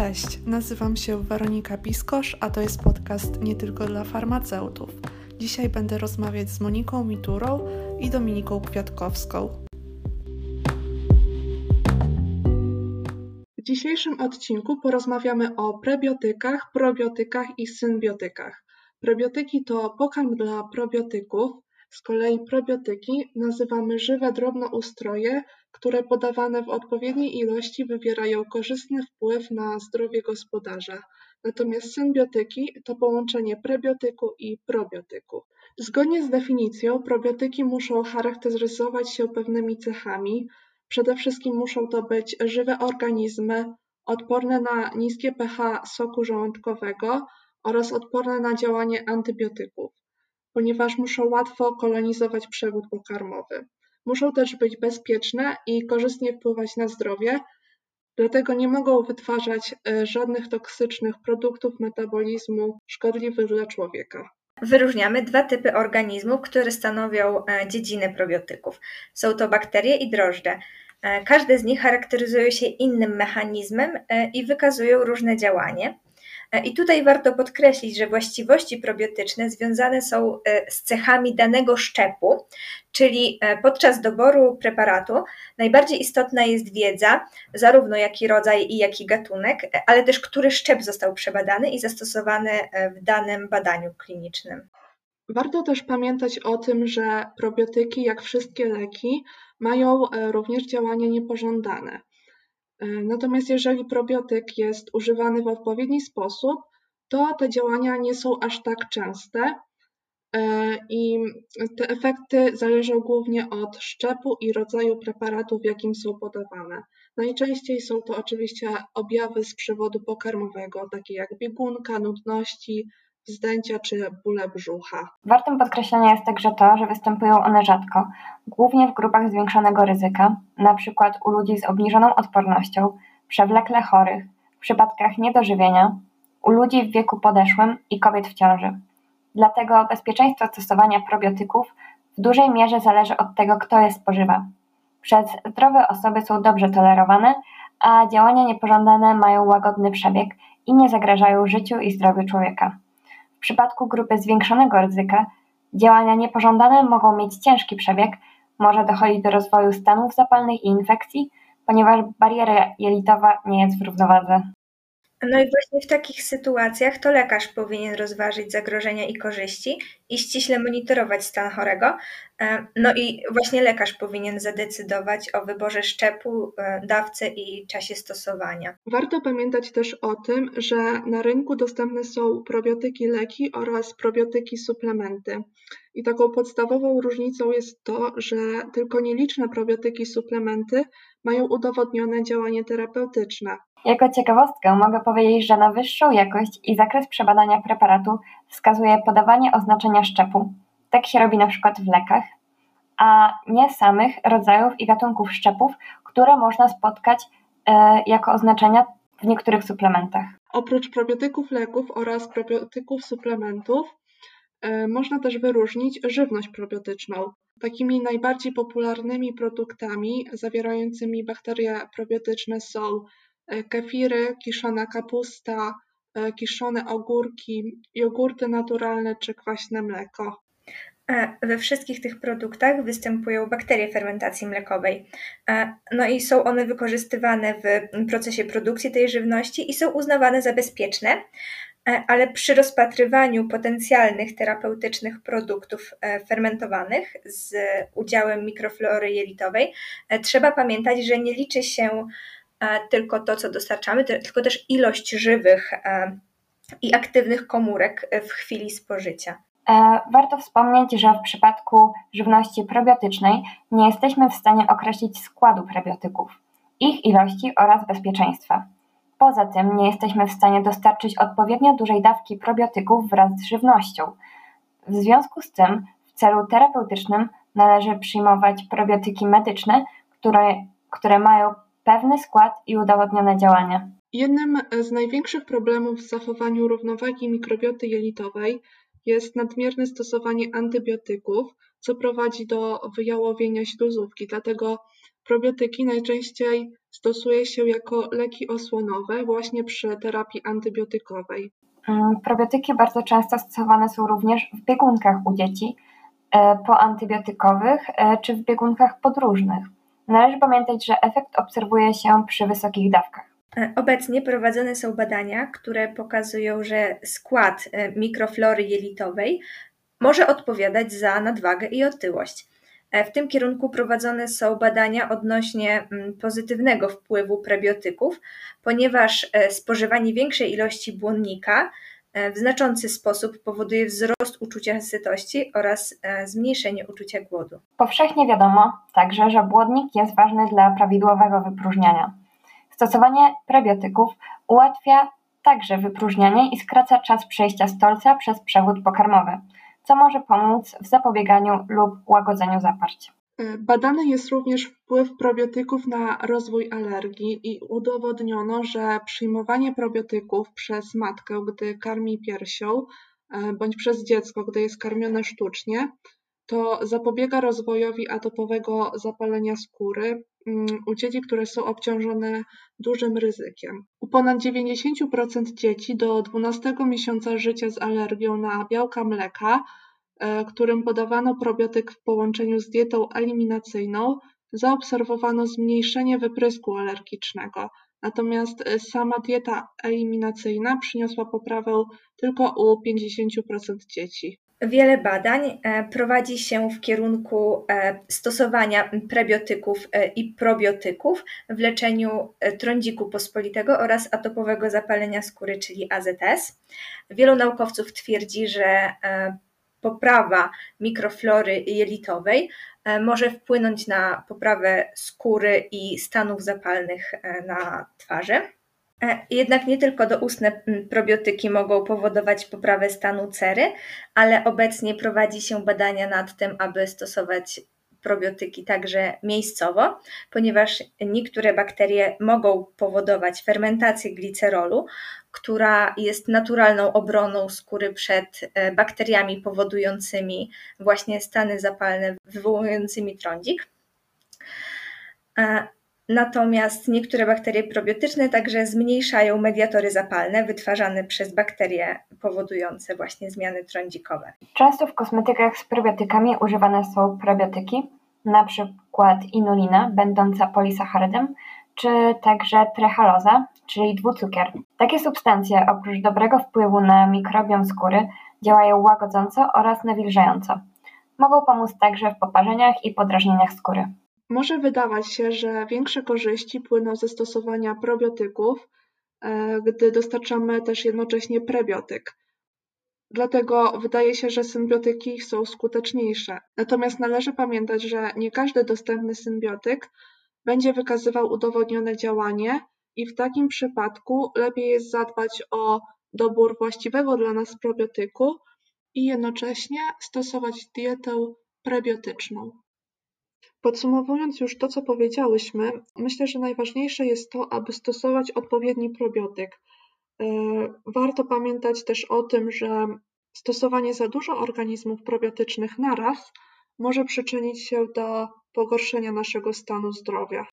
Cześć, nazywam się Weronika Piskosz, a to jest podcast nie tylko dla farmaceutów. Dzisiaj będę rozmawiać z Moniką Miturą i Dominiką Kwiatkowską. W dzisiejszym odcinku porozmawiamy o prebiotykach, probiotykach i synbiotykach. Prebiotyki to pokarm dla probiotyków, z kolei probiotyki nazywamy żywe drobnoustroje, które podawane w odpowiedniej ilości wywierają korzystny wpływ na zdrowie gospodarza. Natomiast symbiotyki to połączenie prebiotyku i probiotyku. Zgodnie z definicją, probiotyki muszą charakteryzować się pewnymi cechami. Przede wszystkim muszą to być żywe organizmy, odporne na niskie pH soku żołądkowego oraz odporne na działanie antybiotyków ponieważ muszą łatwo kolonizować przewód pokarmowy. Muszą też być bezpieczne i korzystnie wpływać na zdrowie, dlatego nie mogą wytwarzać e, żadnych toksycznych produktów metabolizmu szkodliwych dla człowieka. Wyróżniamy dwa typy organizmów, które stanowią e, dziedziny probiotyków. Są to bakterie i drożdże. E, każde z nich charakteryzuje się innym mechanizmem i wykazują różne działanie. E, I tutaj warto podkreślić, że właściwości probiotyczne związane są e, z cechami danego szczepu, czyli e, podczas doboru preparatu najbardziej istotna jest wiedza, zarówno jaki rodzaj i jaki gatunek, ale też który szczep został przebadany i zastosowany w danym badaniu klinicznym. Warto też pamiętać o tym, że probiotyki, jak wszystkie leki, mają również działania niepożądane. E, natomiast jeżeli probiotyk jest używany w odpowiedni sposób, to te działania nie są aż tak częste e, i te efekty zależą głównie od szczepu i rodzaju preparatu, w jakim są podawane. Najczęściej są to oczywiście objawy z przewodu pokarmowego, takie jak biegunka, nudności, wzdęcia czy bóle brzucha. Wartym podkreślenia jest także to, że występują one rzadko, głównie w grupach zwiększonego ryzyka, np. u ludzi z obniżoną odpornością, przewlekle chorych, w przypadkach niedożywienia, u ludzi w wieku podeszłym i kobiet w ciąży. Dlatego bezpieczeństwo stosowania probiotyków w dużej mierze zależy od tego, kto je spożywa. Przez zdrowe osoby są dobrze tolerowane, a działania niepożądane mają łagodny przebieg i nie zagrażają życiu i zdrowiu człowieka. W przypadku grupy zwiększonego ryzyka działania niepożądane mogą mieć ciężki przebieg, może dochodzić do rozwoju stanów zapalnych i infekcji, ponieważ bariera jelitowa nie jest w równowadze. No i właśnie w takich sytuacjach to lekarz powinien rozważyć zagrożenia i korzyści i ściśle monitorować stan chorego. E, no i właśnie lekarz powinien zadecydować o wyborze szczepu, e, dawcy i czasie stosowania. Warto pamiętać też o tym, że na rynku dostępne są probiotyki leki oraz probiotyki suplementy. I taką podstawową różnicą jest to, że tylko nieliczne probiotyki suplementy mają udowodnione działanie terapeutyczne. Jako ciekawostkę mogę powiedzieć, że na wyższą jakość i zakres przebadania preparatu wskazuje podawanie oznaczenia szczepu. Tak się robi na przykład w lekach, a nie samych rodzajów i gatunków szczepów, które można spotkać e, jako oznaczenia w niektórych suplementach. Oprócz probiotyków leków oraz probiotyków suplementów, e, można też wyróżnić żywność probiotyczną. Takimi najbardziej popularnymi produktami zawierającymi bakterie probiotyczne są kefiry, kiszona kapusta, e, kiszone ogórki, jogurty naturalne czy kwaśne mleko. E, we wszystkich tych produktach występują bakterie fermentacji mlekowej. No i są one wykorzystywane w procesie produkcji tej żywności i są uznawane za bezpieczne, E, ale przy rozpatrywaniu potencjalnych terapeutycznych produktów e, fermentowanych z udziałem mikroflory jelitowej, e, trzeba pamiętać, że nie liczy się tylko to, co dostarczamy, tylko też ilość żywych i aktywnych komórek w chwili spożycia. Warto wspomnieć, że w przypadku żywności probiotycznej nie jesteśmy w stanie określić składu prebiotyków, ich ilości oraz bezpieczeństwa. Poza tym nie jesteśmy w stanie dostarczyć odpowiednio dużej dawki probiotyków wraz z żywnością. W związku z tym w celu terapeutycznym należy przyjmować probiotyki medyczne, które, które mają pewny skład i udowodnione działania. Jednym z największych problemów w zachowaniu równowagi mikrobioty jelitowej jest nadmierne stosowanie antybiotyków, co prowadzi do wyjałowienia śluzówki. Dlatego probiotyki najczęściej stosuje się jako leki osłonowe właśnie przy terapii antybiotykowej. Mm, probiotyki bardzo często stosowane są również w biegunkach u dzieci, e, poantybiotykowych e, czy w biegunkach podróżnych. Należy pamiętać, że efekt obserwuje się przy wysokich dawkach. E, obecnie prowadzone są badania, które pokazują, że skład mikroflory jelitowej może odpowiadać za nadwagę i otyłość. E, w tym kierunku prowadzone są badania odnośnie mm, pozytywnego wpływu prebiotyków, ponieważ e, spożywanie większej ilości błonnika e, w znaczący sposób powoduje wzrost uczucia sytości oraz zmniejszenie uczucia głodu. Powszechnie wiadomo także, że błonnik jest ważny dla prawidłowego wypróżniania. Stosowanie prebiotyków ułatwia także wypróżnianie i skraca czas przejścia stolca przez przewód pokarmowy co może pomóc w zapobieganiu lub łagodzeniu zaparć. E, badany jest również wpływ probiotyków na rozwój alergii i udowodniono, że przyjmowanie probiotyków przez matkę, gdy karmi piersią, e, bądź przez dziecko, gdy jest karmione sztucznie, to zapobiega rozwojowi atopowego zapalenia skóry mm, u dzieci, które są obciążone dużym ryzykiem. U ponad 90% dzieci do 12 miesiąca życia z alergią na białka mleka, którym podawano probiotyk w połączeniu z dietą eliminacyjną, zaobserwowano zmniejszenie wyprysku alergicznego. Natomiast e, sama dieta eliminacyjna przyniosła poprawę tylko u 50% dzieci. Wiele badań e, prowadzi się w kierunku e, stosowania prebiotyków e, i probiotyków w leczeniu trądziku pospolitego oraz atopowego zapalenia skóry, czyli AZS. Wielu naukowców twierdzi, że poprawa mikroflory jelitowej może wpłynąć na poprawę skóry i stanów zapalnych na twarzy. E, jednak nie tylko doustne probiotyki mogą powodować poprawę stanu cery, ale obecnie prowadzi się badania nad tym, aby stosować probiotyki także miejscowo, ponieważ niektóre bakterie mogą powodować fermentację glicerolu, która jest naturalną obroną skóry przed e, bakteriami powodującymi właśnie stany zapalne, wywołującymi trądzik. Natomiast niektóre bakterie probiotyczne także zmniejszają mediatory zapalne wytwarzane przez bakterie powodujące właśnie zmiany trądzikowe. Często w kosmetykach z probiotykami używane są probiotyki, na przykład inulina, będąca polisacharydem, czy także trehaloza, czyli dwucukier. Takie substancje oprócz dobrego wpływu na mikrobiom skóry działają łagodząco oraz nawilżająco. Mogą pomóc także w poparzeniach i podrażnieniach skóry. Może wydawać się, że większe korzyści płyną ze stosowania probiotyków, e, gdy dostarczamy też jednocześnie prebiotyk. Dlatego wydaje się, że symbiotyki są skuteczniejsze. Natomiast należy pamiętać, że nie każdy dostępny symbiotyk będzie wykazywał udowodnione działanie i w takim przypadku lepiej jest zadbać o dobór właściwego dla nas probiotyku i jednocześnie stosować dietę prebiotyczną. Podsumowując już to, co powiedziałyśmy, myślę, że najważniejsze jest to, aby stosować odpowiedni probiotyk. E, warto pamiętać też o tym, że stosowanie za dużo organizmów probiotycznych naraz może przyczynić się do pogorszenia naszego stanu zdrowia.